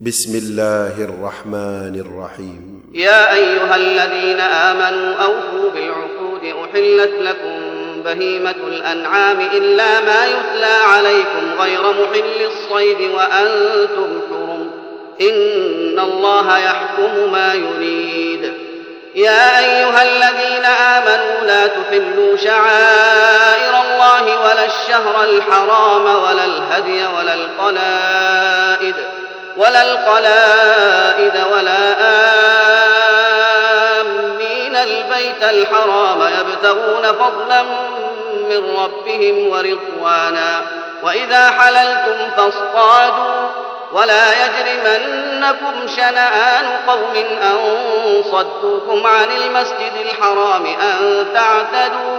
بسم الله الرحمن الرحيم. يا أيها الذين آمنوا أوفوا بالعقود أحلت لكم بهيمة الأنعام إلا ما يتلى عليكم غير محل الصيد وأنتم حرم. إن الله يحكم ما يريد. يا أيها الذين آمنوا لا تحلوا شعائر الله ولا الشهر الحرام ولا الهدي ولا القلائد. ولا القلائد ولا آمين البيت الحرام يبتغون فضلا من ربهم ورضوانا. وإذا حللتم فاصطادوا ولا يجرمنكم شنآن قوم أن صدوكم عن المسجد الحرام أن تعتدوا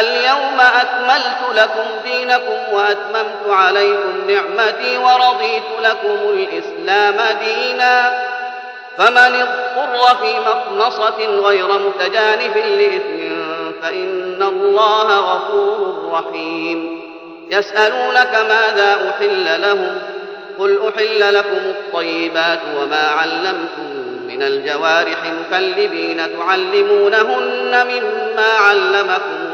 اليوم أكملت لكم دينكم وأتممت عليكم نعمتي ورضيت لكم الإسلام دينا. فمن اضطر في مخنصة غير متجانف لإثم فإن الله غفور رحيم. يسألونك ماذا أحل لهم؟ قل أحل لكم الطيبات وما علمتم من الجوارح مكلبين تعلمونهن مما علمكم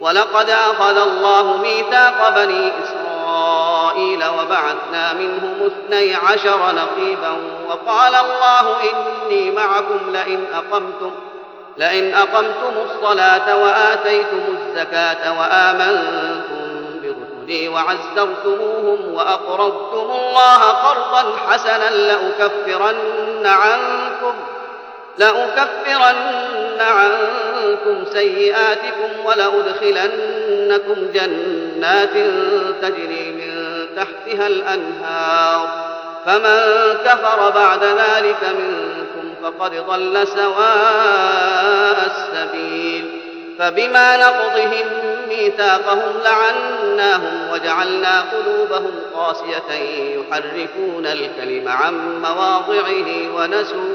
ولقد أخذ الله ميثاق بني إسرائيل وبعثنا منهم اثني عشر نقيبا وقال الله إني معكم لئن أقمتم لئن أقمتم الصلاة وآتيتم الزكاة وآمنتم برسلي وعزرتموهم وأقرضتم الله قرضا حسنا لأكفرن عنكم لأكفرن عنكم سيئاتكم ولأدخلنكم جنات تجري من تحتها الأنهار. فمن كفر بعد ذلك منكم فقد ضل سواء السبيل. فبما نقضهم ميثاقهم لعناهم وجعلنا قلوبهم قاسية يحرفون الكلم عن مواضعه ونسوا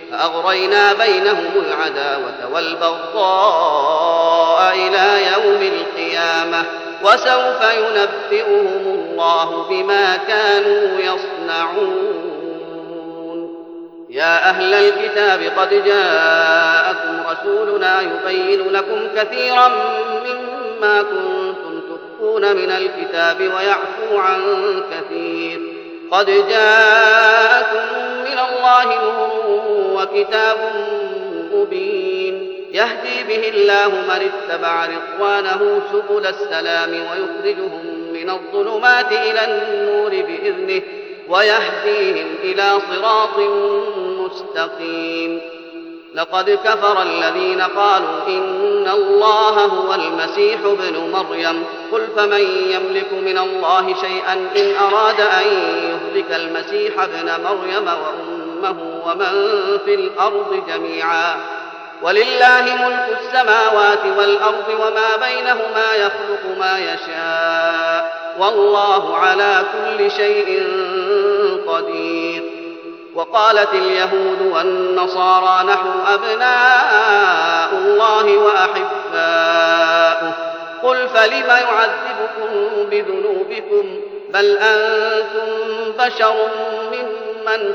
فأغرينا بينهم العداوة والبغضاء إلى يوم القيامة وسوف ينبئهم الله بما كانوا يصنعون. يا أهل الكتاب قد جاءكم رسولنا يبين لكم كثيرا مما كنتم تخفون من الكتاب ويعفو عن كثير. قد جاءكم من الله نور وكتاب مبين. يهدي به الله من اتبع رضوانه سبل السلام ويخرجهم من الظلمات إلى النور بإذنه ويهديهم إلى صراط مستقيم. لقد كفر الذين قالوا إن الله هو المسيح ابن مريم. قل فمن يملك من الله شيئا إن أراد أن يهلك المسيح ابن مريم وأمه ومن في الأرض جميعا. ولله ملك السماوات والأرض وما بينهما يخلق ما يشاء. والله على كل شيء قدير. وقالت اليهود والنصارى نحن أبناء الله وأحباؤه. قل فلم يعذبكم بذنوبكم؟ بل أنتم بشر ممن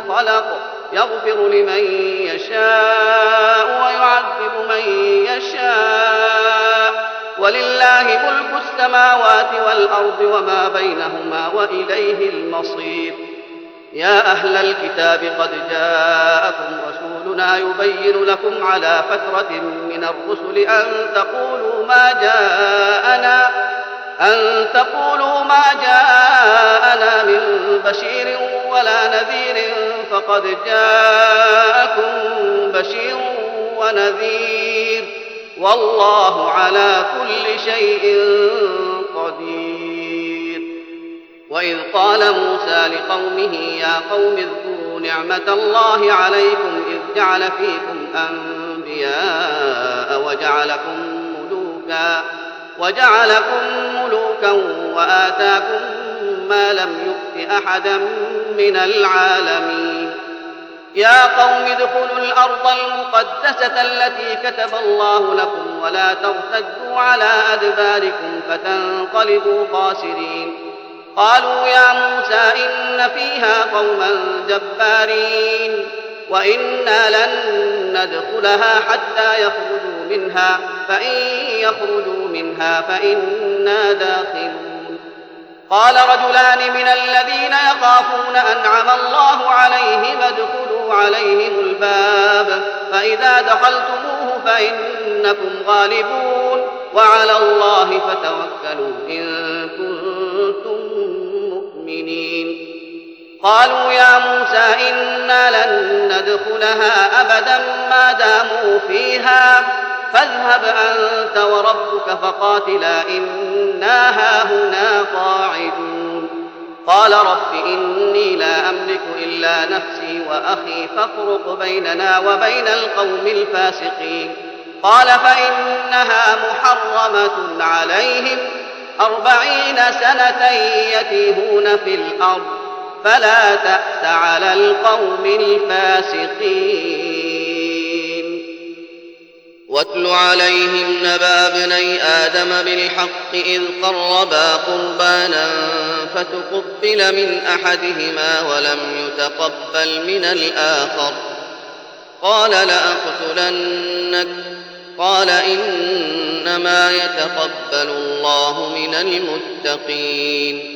خلق يغفر لمن يشاء ويعذب من يشاء. ولله ملك السماوات والأرض وما بينهما وإليه المصير. يا أهل الكتاب قد جاءكم رسولنا يبين لكم على فترة من الرسل أن تقولوا ما جاءنا. أن تقولوا ما جاءنا من بشير ولا نذير فقد جاءكم بشير ونذير والله على كل شيء قدير. وإذ قال موسى لقومه يا قوم اذكروا نعمة الله عليكم إذ جعل فيكم أنبياء وجعلكم ملوكا وجعلكم ملوكا وآتاكم ما لم يؤت أحدا من العالمين. يا قوم ادخلوا الأرض المقدسة التي كتب الله لكم ولا ترتدوا على أدباركم فتنقلبوا خاسرين. قالوا يا موسى إن فيها قوما جبارين. وإنا لن ندخلها حتى يخرجوا منها فإن يخرجوا منها فإنا داخلون. قال رجلان من الذين يخافون أنعم الله عليهم ادخلوا عليهم الباب فإذا دخلتموه فإنكم غالبون. وعلى الله فتوكلوا إن كنتم قالوا يا موسى إنا لن ندخلها أبدا ما داموا فيها فاذهب أنت وربك فقاتلا إنا هاهنا قاعدون. قال رب إني لا أملك إلا نفسي وأخي فافرق بيننا وبين القوم الفاسقين. قال فإنها محرمة عليهم أربعين سنة يتيهون في الأرض. فلا تأس على القوم الفاسقين. واتل عليهم نبأ ابني آدم بالحق إذ قربا قربانا فتقبل من أحدهما ولم يتقبل من الآخر. قال لأقتلنك. قال إنما يتقبل الله من المتقين.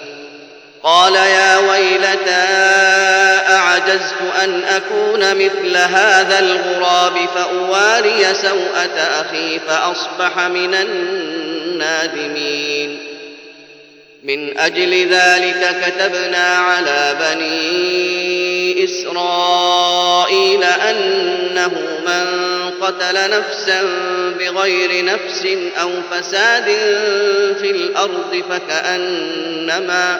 قال يا ويلتى أعجزت أن أكون مثل هذا الغراب فأواري سوءة أخي فأصبح من النادمين. من أجل ذلك كتبنا على بني إسرائيل أنه من قتل نفسا بغير نفس أو فساد في الأرض فكأنما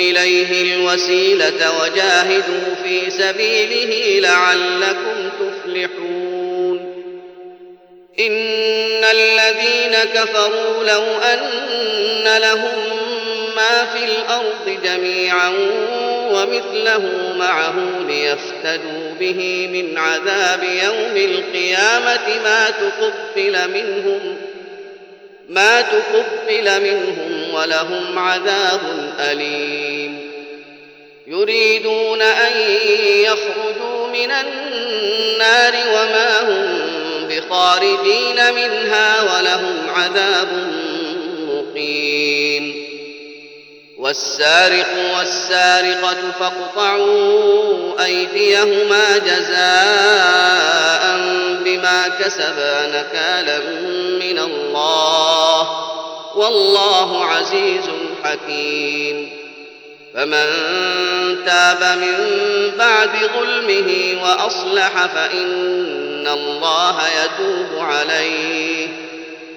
إليه الوسيلة وجاهدوا في سبيله لعلكم تفلحون. إن الذين كفروا لو أن لهم ما في الأرض جميعا ومثله معه ليفتدوا به من عذاب يوم القيامة ما تقبل منهم ما تقبل منهم ولهم عذاب أليم. يريدون أن يخرجوا من النار وما هم بخارجين منها ولهم عذاب مقيم. والسارق والسارقة فاقطعوا أيديهما جزاء بما كسبا نكالا والله عزيز حكيم. فمن تاب من بعد ظلمه وأصلح فإن الله يتوب عليه.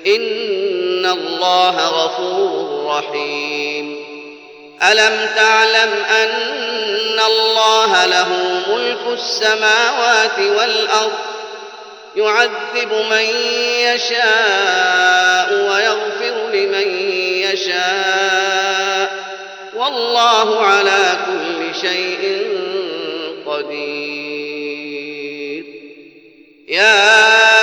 إن الله غفور رحيم. ألم تعلم أن الله له ملك السماوات والأرض يعذب من يشاء ويغفر لمن يشاء. والله على كل شيء قدير. يا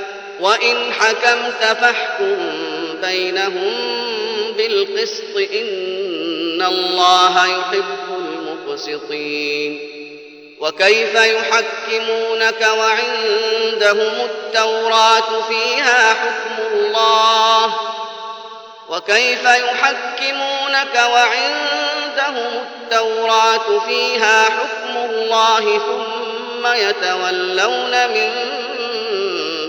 وإن حكمت فاحكم بينهم بالقسط إن الله يحب المقسطين وكيف يحكمونك وعندهم التوراة فيها حكم الله وكيف يحكمونك وعندهم التوراة فيها حكم الله ثم يتولون من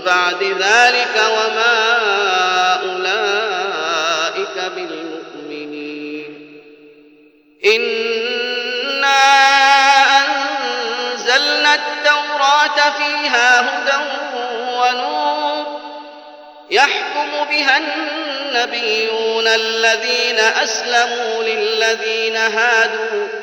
بعد ذلك وما أولئك بالمؤمنين. إنا أنزلنا التوراة فيها هدى ونور يحكم بها النبيون الذين أسلموا للذين هادوا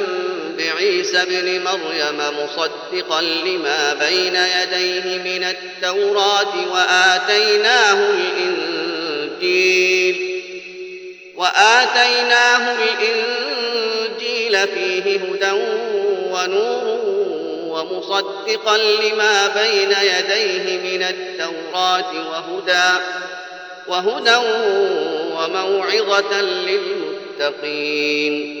بعيسى ابن مريم مصدقا لما بين يديه من التوراة وآتيناه الإنجيل وآتيناه الإنجيل فيه هدى ونور ومصدقا لما بين يديه من التوراة وهدى وهدى وموعظة للمتقين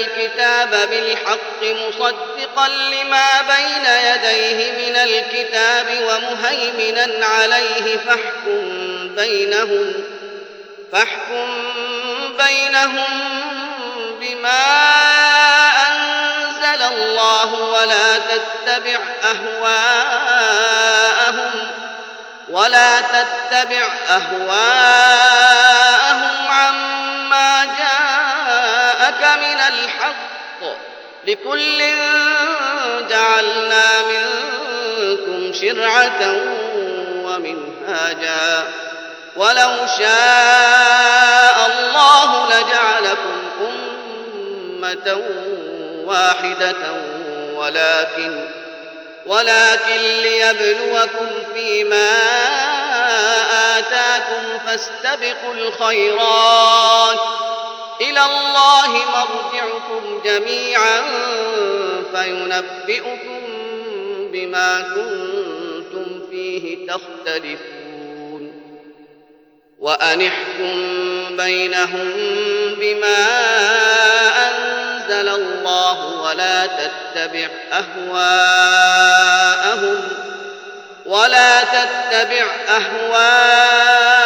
الكتاب بالحق مصدقا لما بين يديه من الكتاب ومهيمنا عليه فاحكم بينهم فاحكم بينهم بما أنزل الله ولا تتبع أهواءهم ولا تتبع أهواءهم. لكل جعلنا منكم شرعة ومنهاجا. ولو شاء الله لجعلكم أمة واحدة ولكن ولكن ليبلوكم فيما آتاكم فاستبقوا الخيرات. إلى الله مرجعكم جميعا فينبئكم بما كنتم فيه تختلفون. وأنحكم بينهم بما أنزل الله ولا تتبع أهواءهم ولا تتبع أهواءهم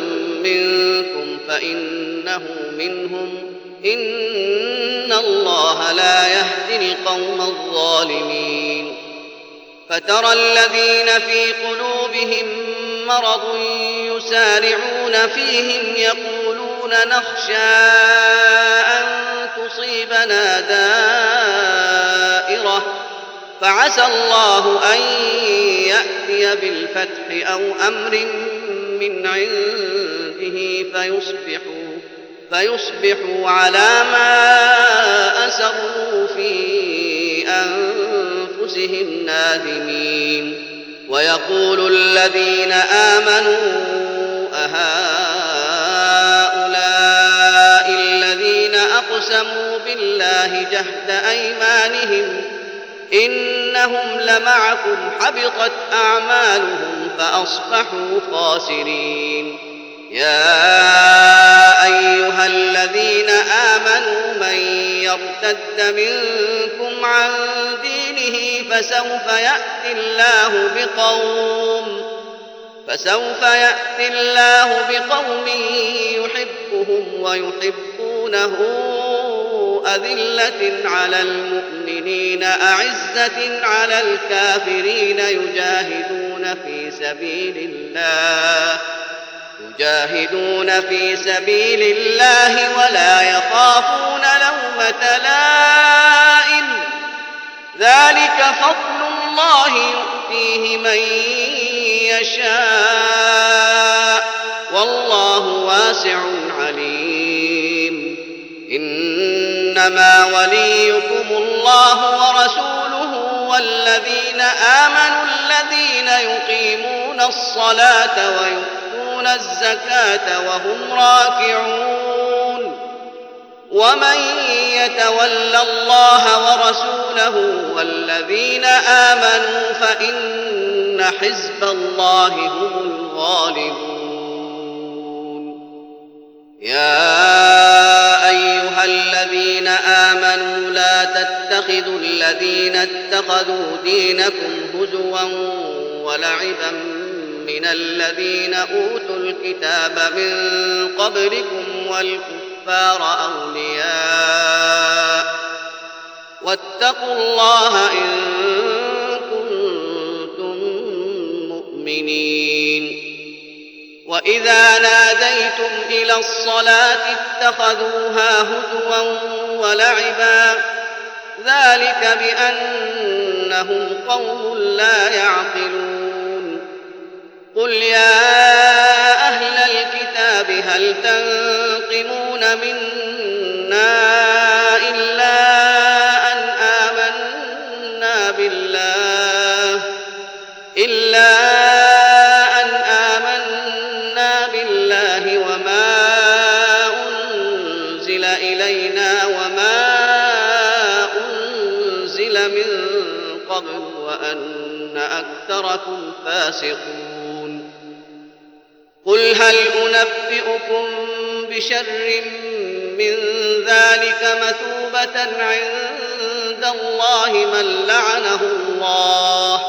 منكم فإنه منهم. إن الله لا يهدي القوم الظالمين. فترى الذين في قلوبهم مرض يسارعون فيهم يقولون نخشى أن تصيبنا دائرة. فعسى الله أن يأتي بالفتح أو أمر من عنده فيصبحوا فيصبحوا على ما أسروا في أنفسهم نادمين. ويقول الذين آمنوا أهؤلاء الذين أقسموا بالله جهد أيمانهم إنهم لمعكم حبطت أعمالهم فأصبحوا خاسرين. يا أيها الذين آمنوا من يرتد منكم عن دينه فسوف يأتي الله بقوم فسوف يأتي الله بقوم يحبهم ويحبونه أذلة على المؤمنين أعزة على الكافرين يجاهدون في سبيل الله. يجاهدون في سبيل الله ولا يخافون لومة لائم. ذلك فضل الله يؤتيه من يشاء. والله واسع عليم. إنما وليكم الله ورسوله والذين آمنوا الذين يقيمون الصلاة ويؤتون الزكاة وهم راكعون. ومن يتول الله ورسوله والذين آمنوا فإن حزب الله هم الغالبون. يا أيها الذين آمنوا لا تتخذوا الذين اتخذوا دينكم هزوا ولعبا من الذين أوتوا الكتاب من قبلكم والكفار أولياء واتقوا الله إن كنتم مؤمنين وإذا ناديتم إلى الصلاة اتخذوها هزوا ولعبا ذلك بأنهم قوم لا يعقلون قل يا أهل الكتاب هل تنقمون منا إلا أن آمنا بالله إلا أن آمنا بالله وما أنزل إلينا وما أنزل من قبل وأن أكثركم فاسقون قل هل أنبئكم بشر من ذلك مثوبة عند الله من لعنه الله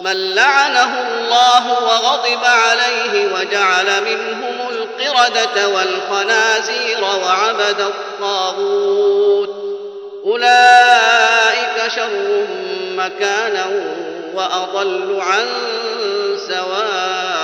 من لعنه الله وغضب عليه وجعل منهم القردة والخنازير وعبد الطاغوت أولئك شر مكانا وأضل عن سواء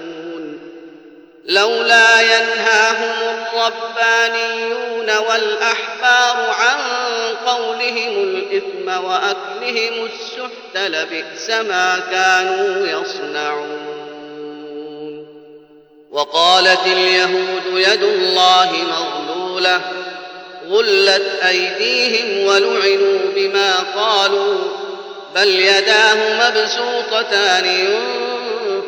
لولا ينهاهم الربانيون والأحبار عن قولهم الإثم وأكلهم السحت لبئس ما كانوا يصنعون. وقالت اليهود يد الله مغلولة غلت أيديهم ولعنوا بما قالوا بل يداه مبسوطتان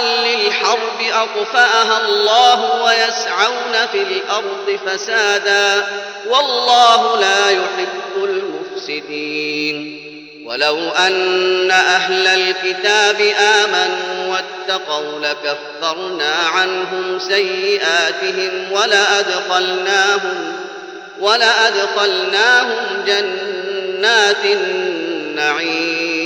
للحرب أطفأها الله ويسعون في الأرض فسادا والله لا يحب المفسدين. ولو أن أهل الكتاب آمنوا واتقوا لكفرنا عنهم سيئاتهم ولأدخلناهم ولأدخلناهم جنات النعيم.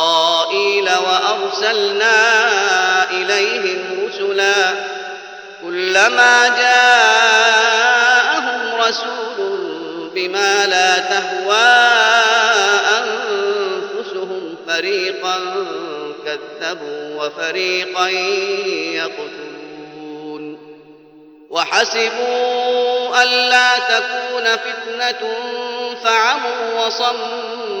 وأرسلنا إليهم رسلا كلما جاءهم رسول بما لا تهوى أنفسهم فريقا كذبوا وفريقا يقتلون وحسبوا ألا تكون فتنة فعموا وصموا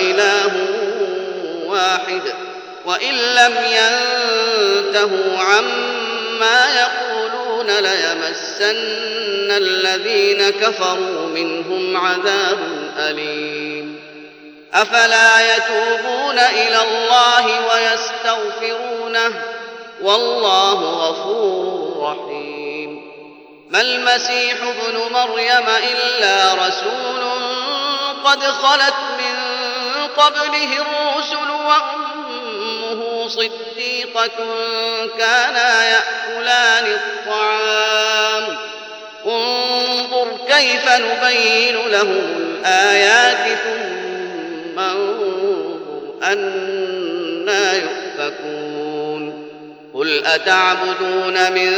إله واحد وإن لم ينتهوا عما يقولون ليمسن الذين كفروا منهم عذاب أليم. أفلا يتوبون إلى الله ويستغفرونه؟ والله غفور رحيم. ما المسيح ابن مريم إلا رسول قد خلت قبله الرسل وأمه صديقة كانا يأكلان الطعام. انظر كيف نبين لهم الآيات ثم أنا يؤفكون. قل أتعبدون من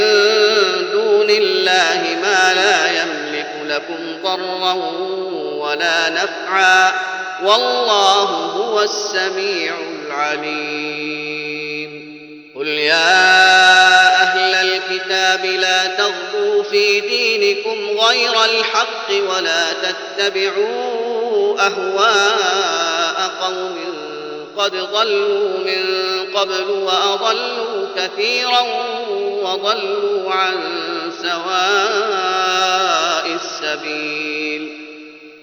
دون الله ما لا يملك لكم ضرا ولا نفعا. والله هو السميع العليم. قل يا أهل الكتاب لا تغلوا في دينكم غير الحق ولا تتبعوا أهواء قوم قد ضلوا من قبل وأضلوا كثيرا وضلوا عن سواء السبيل.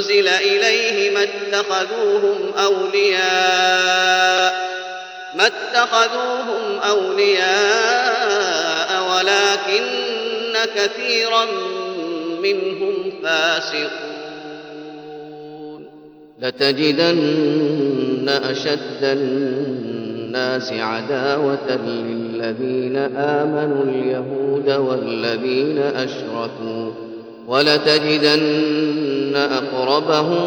أنزل إليه ما اتخذوهم أولياء ما اتخذوهم أولياء ولكن كثيرا منهم فاسقون. لتجدن أشد الناس عداوة للذين آمنوا اليهود والذين أشركوا. ولتجدن أقربهم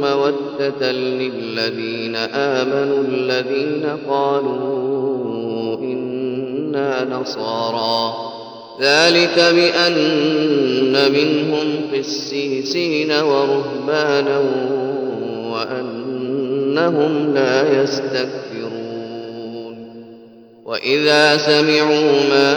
مودة للذين آمنوا الذين قالوا إنا نصارى. ذلك بأن منهم قسيسين ورهبانا وأنهم لا يستكبرون. وإذا سمعوا ما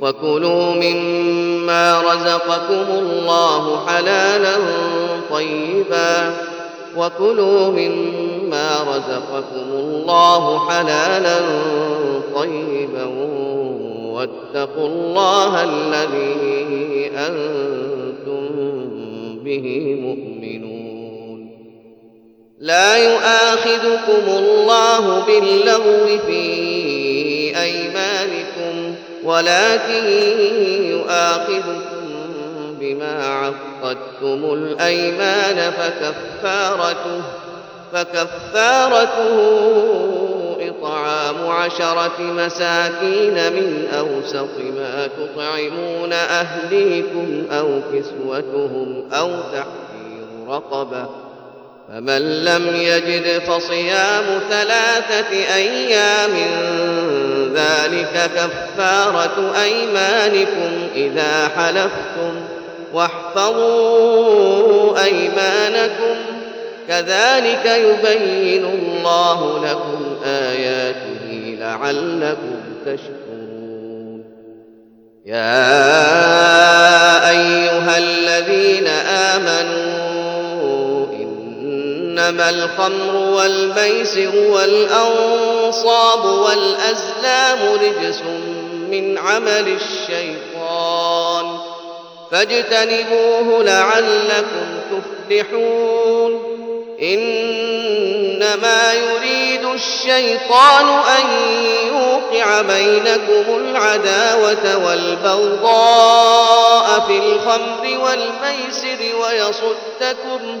وكلوا مما رزقكم الله حلالا طيبا وكلوا مما رزقكم الله حلالا طيبا واتقوا الله الذي أنتم به مؤمنون لا يؤاخذكم الله باللغو في ولكن يؤاخذكم بما عقدتم الأيمان فكفارته فكفارته إطعام عشرة مساكين من أوسط ما تطعمون أهليكم أو كسوتهم أو تحرير رقبة فمن لم يجد فصيام ثلاثة أيام ذلك كفارة أيمانكم إذا حلفتم واحفظوا أيمانكم. كذلك يبين الله لكم آياته لعلكم تشكرون. يا أيها الذين آمنوا إنما الخمر والميسر والأنصاب والأزلام رجس من عمل الشيطان. فاجتنبوه لعلكم تفلحون. إنما يريد الشيطان أن يوقع بينكم العداوة والبغضاء في الخمر والميسر ويصدكم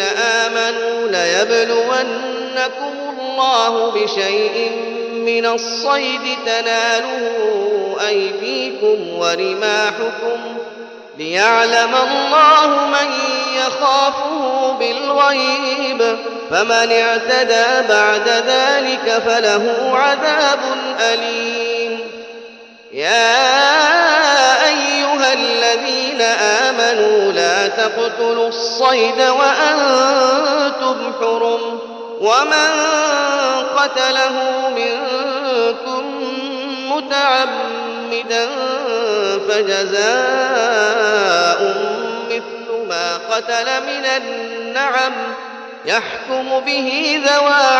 آمنوا ليبلونكم الله بشيء من الصيد تناله أيديكم ورماحكم ليعلم الله من يخافه بالغيب فمن اعتدى بعد ذلك فله عذاب أليم يا الذين آمنوا لا تقتلوا الصيد وأنتم حرم ومن قتله منكم متعمدا فجزاء مثل ما قتل من النعم يحكم به ذوى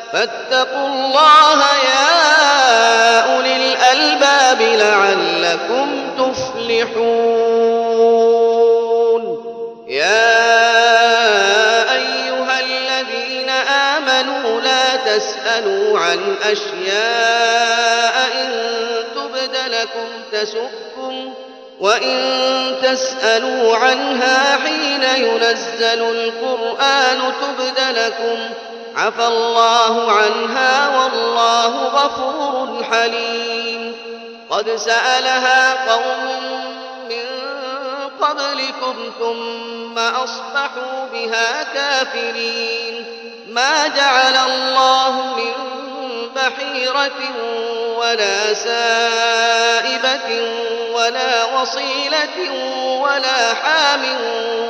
فاتقوا الله يا أولي الألباب لعلكم تفلحون. يا أيها الذين آمنوا لا تسألوا عن أشياء إن تبد لكم تسؤكم وإن تسألوا عنها حين ينزل القرآن تبد لكم عفى الله عنها والله غفور حليم. قد سألها قوم من قبلكم ثم أصبحوا بها كافرين. ما جعل الله من بحيرة ولا سائبة ولا وصيلة ولا حام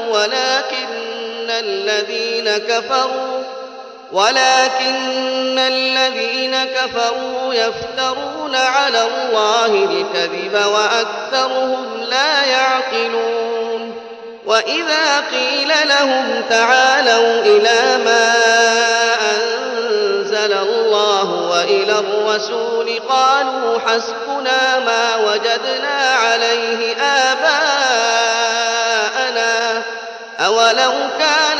ولكن الذين كفروا ولكن الذين كفروا يفترون على الله الكذب وأكثرهم لا يعقلون وإذا قيل لهم تعالوا إلى ما أنزل الله وإلى الرسول قالوا حسبنا ما وجدنا عليه آباءنا أولو كان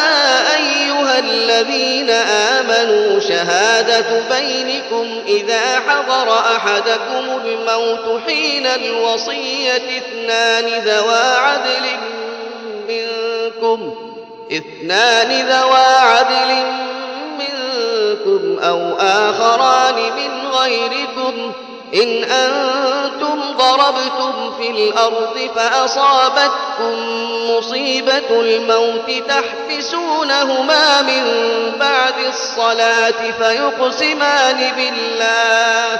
الذين آمنوا شهادة بينكم إذا حضر أحدكم الموت حين الوصية اثنان ذوى عدل منكم اثنان ذوى عدل منكم أو آخران من غيركم إن أنتم ضربتم في الأرض فأصابتكم مصيبة الموت تحبسونهما من بعد الصلاة فيقسمان بالله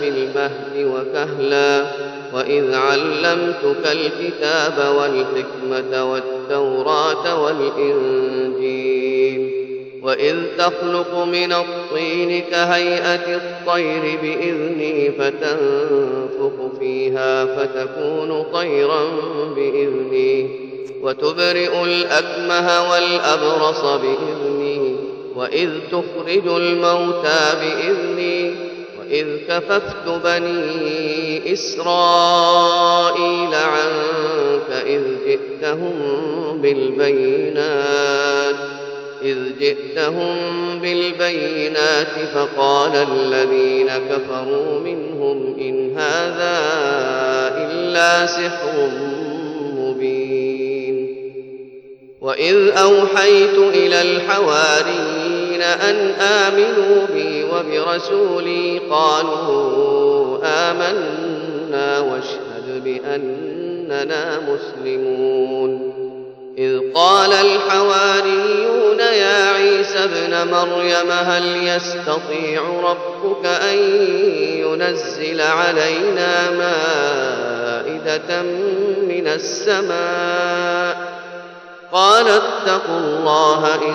في المهد وكهلا. وإذ علمتك الكتاب والحكمة والتوراة والإنجيل. وإذ تخلق من الطين كهيئة الطير بإذني فتنفخ فيها فتكون طيرا بإذني. وتبرئ الأكمه والأبرص بإذني. وإذ تخرج الموتى بإذني وإذ كففت بني إسرائيل عنك إذ جئتهم بالبينات إذ جئتهم بالبينات فقال الذين كفروا منهم إن هذا إلا سحر مبين. وإذ أوحيت إلى الحواريين أن آمنوا بي وبرسولي قالوا آمنا واشهد بأننا مسلمون. إذ قال الحواريون يا عيسى ابن مريم هل يستطيع ربك أن ينزل علينا مائدة من السماء؟ قال اتقوا الله إن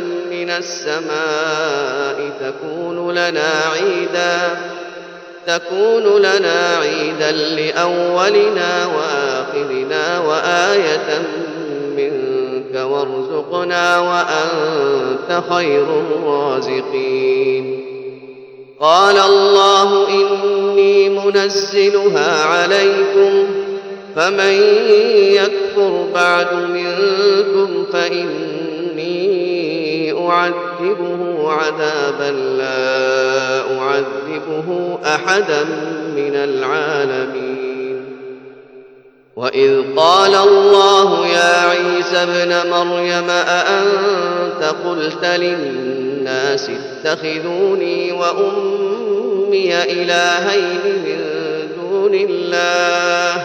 من السماء تكون لنا عيداً تكون لنا عيدا لأولنا وآخرنا وآية منك وارزقنا وأنت خير الرازقين. قال الله إني منزلها عليكم فمن يكفر بعد منكم فإني أعذبه عذابا لا أعذبه أحدا من العالمين. وإذ قال الله يا عيسى ابن مريم أأنت قلت للناس اتخذوني وأمي إلهين من دون الله؟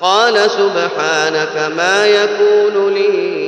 قال سبحانك ما يكون لي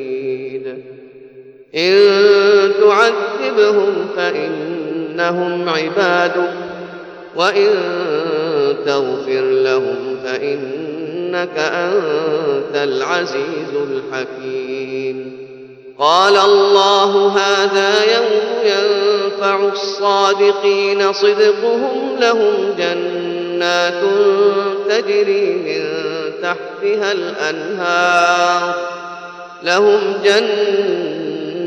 إن تعذبهم فإنهم عبادك وإن تغفر لهم فإنك أنت العزيز الحكيم. قال الله هذا يوم ينفع الصادقين صدقهم لهم جنات تجري من تحتها الأنهار لهم جنات